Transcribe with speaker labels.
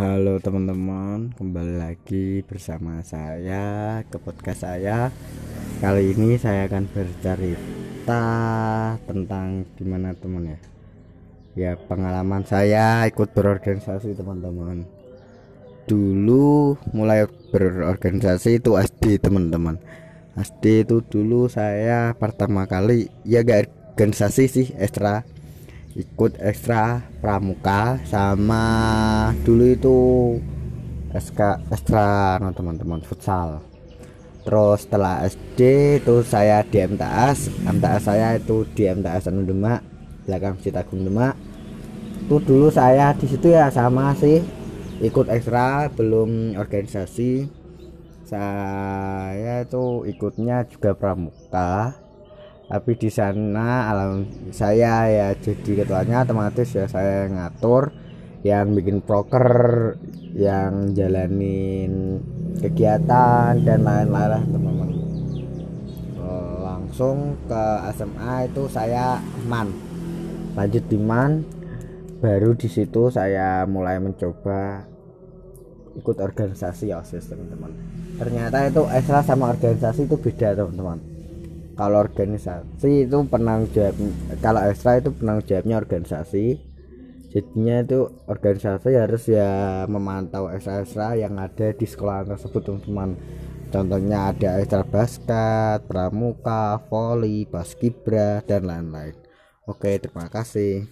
Speaker 1: Halo teman-teman, kembali lagi bersama saya ke podcast saya. Kali ini saya akan bercerita tentang gimana teman ya. Ya pengalaman saya ikut berorganisasi teman-teman. Dulu mulai berorganisasi itu SD teman-teman. SD itu dulu saya pertama kali ya gak organisasi sih ekstra ikut ekstra pramuka sama dulu itu SK ekstra no teman-teman futsal. Terus setelah SD itu saya di MTS MTS saya itu di MTS Anu Demak belakang Citagung Demak. Itu dulu saya di situ ya sama sih ikut ekstra belum organisasi. Saya itu ikutnya juga pramuka tapi di sana alam saya ya jadi ketuanya otomatis ya saya ngatur yang bikin proker yang jalanin kegiatan dan lain-lain lah teman-teman. Langsung ke SMA itu saya man. Lanjut di man baru di situ saya mulai mencoba ikut organisasi osis teman-teman. Ternyata itu ekstra sama organisasi itu beda teman-teman kalau organisasi itu penanggung jawab kalau ekstra itu penanggung jawabnya organisasi. Jadinya itu organisasi harus ya memantau ekstra-ekstra yang ada di sekolah tersebut teman-teman. Contohnya ada ekstra basket pramuka voli baskibra dan lain-lain. Oke terima kasih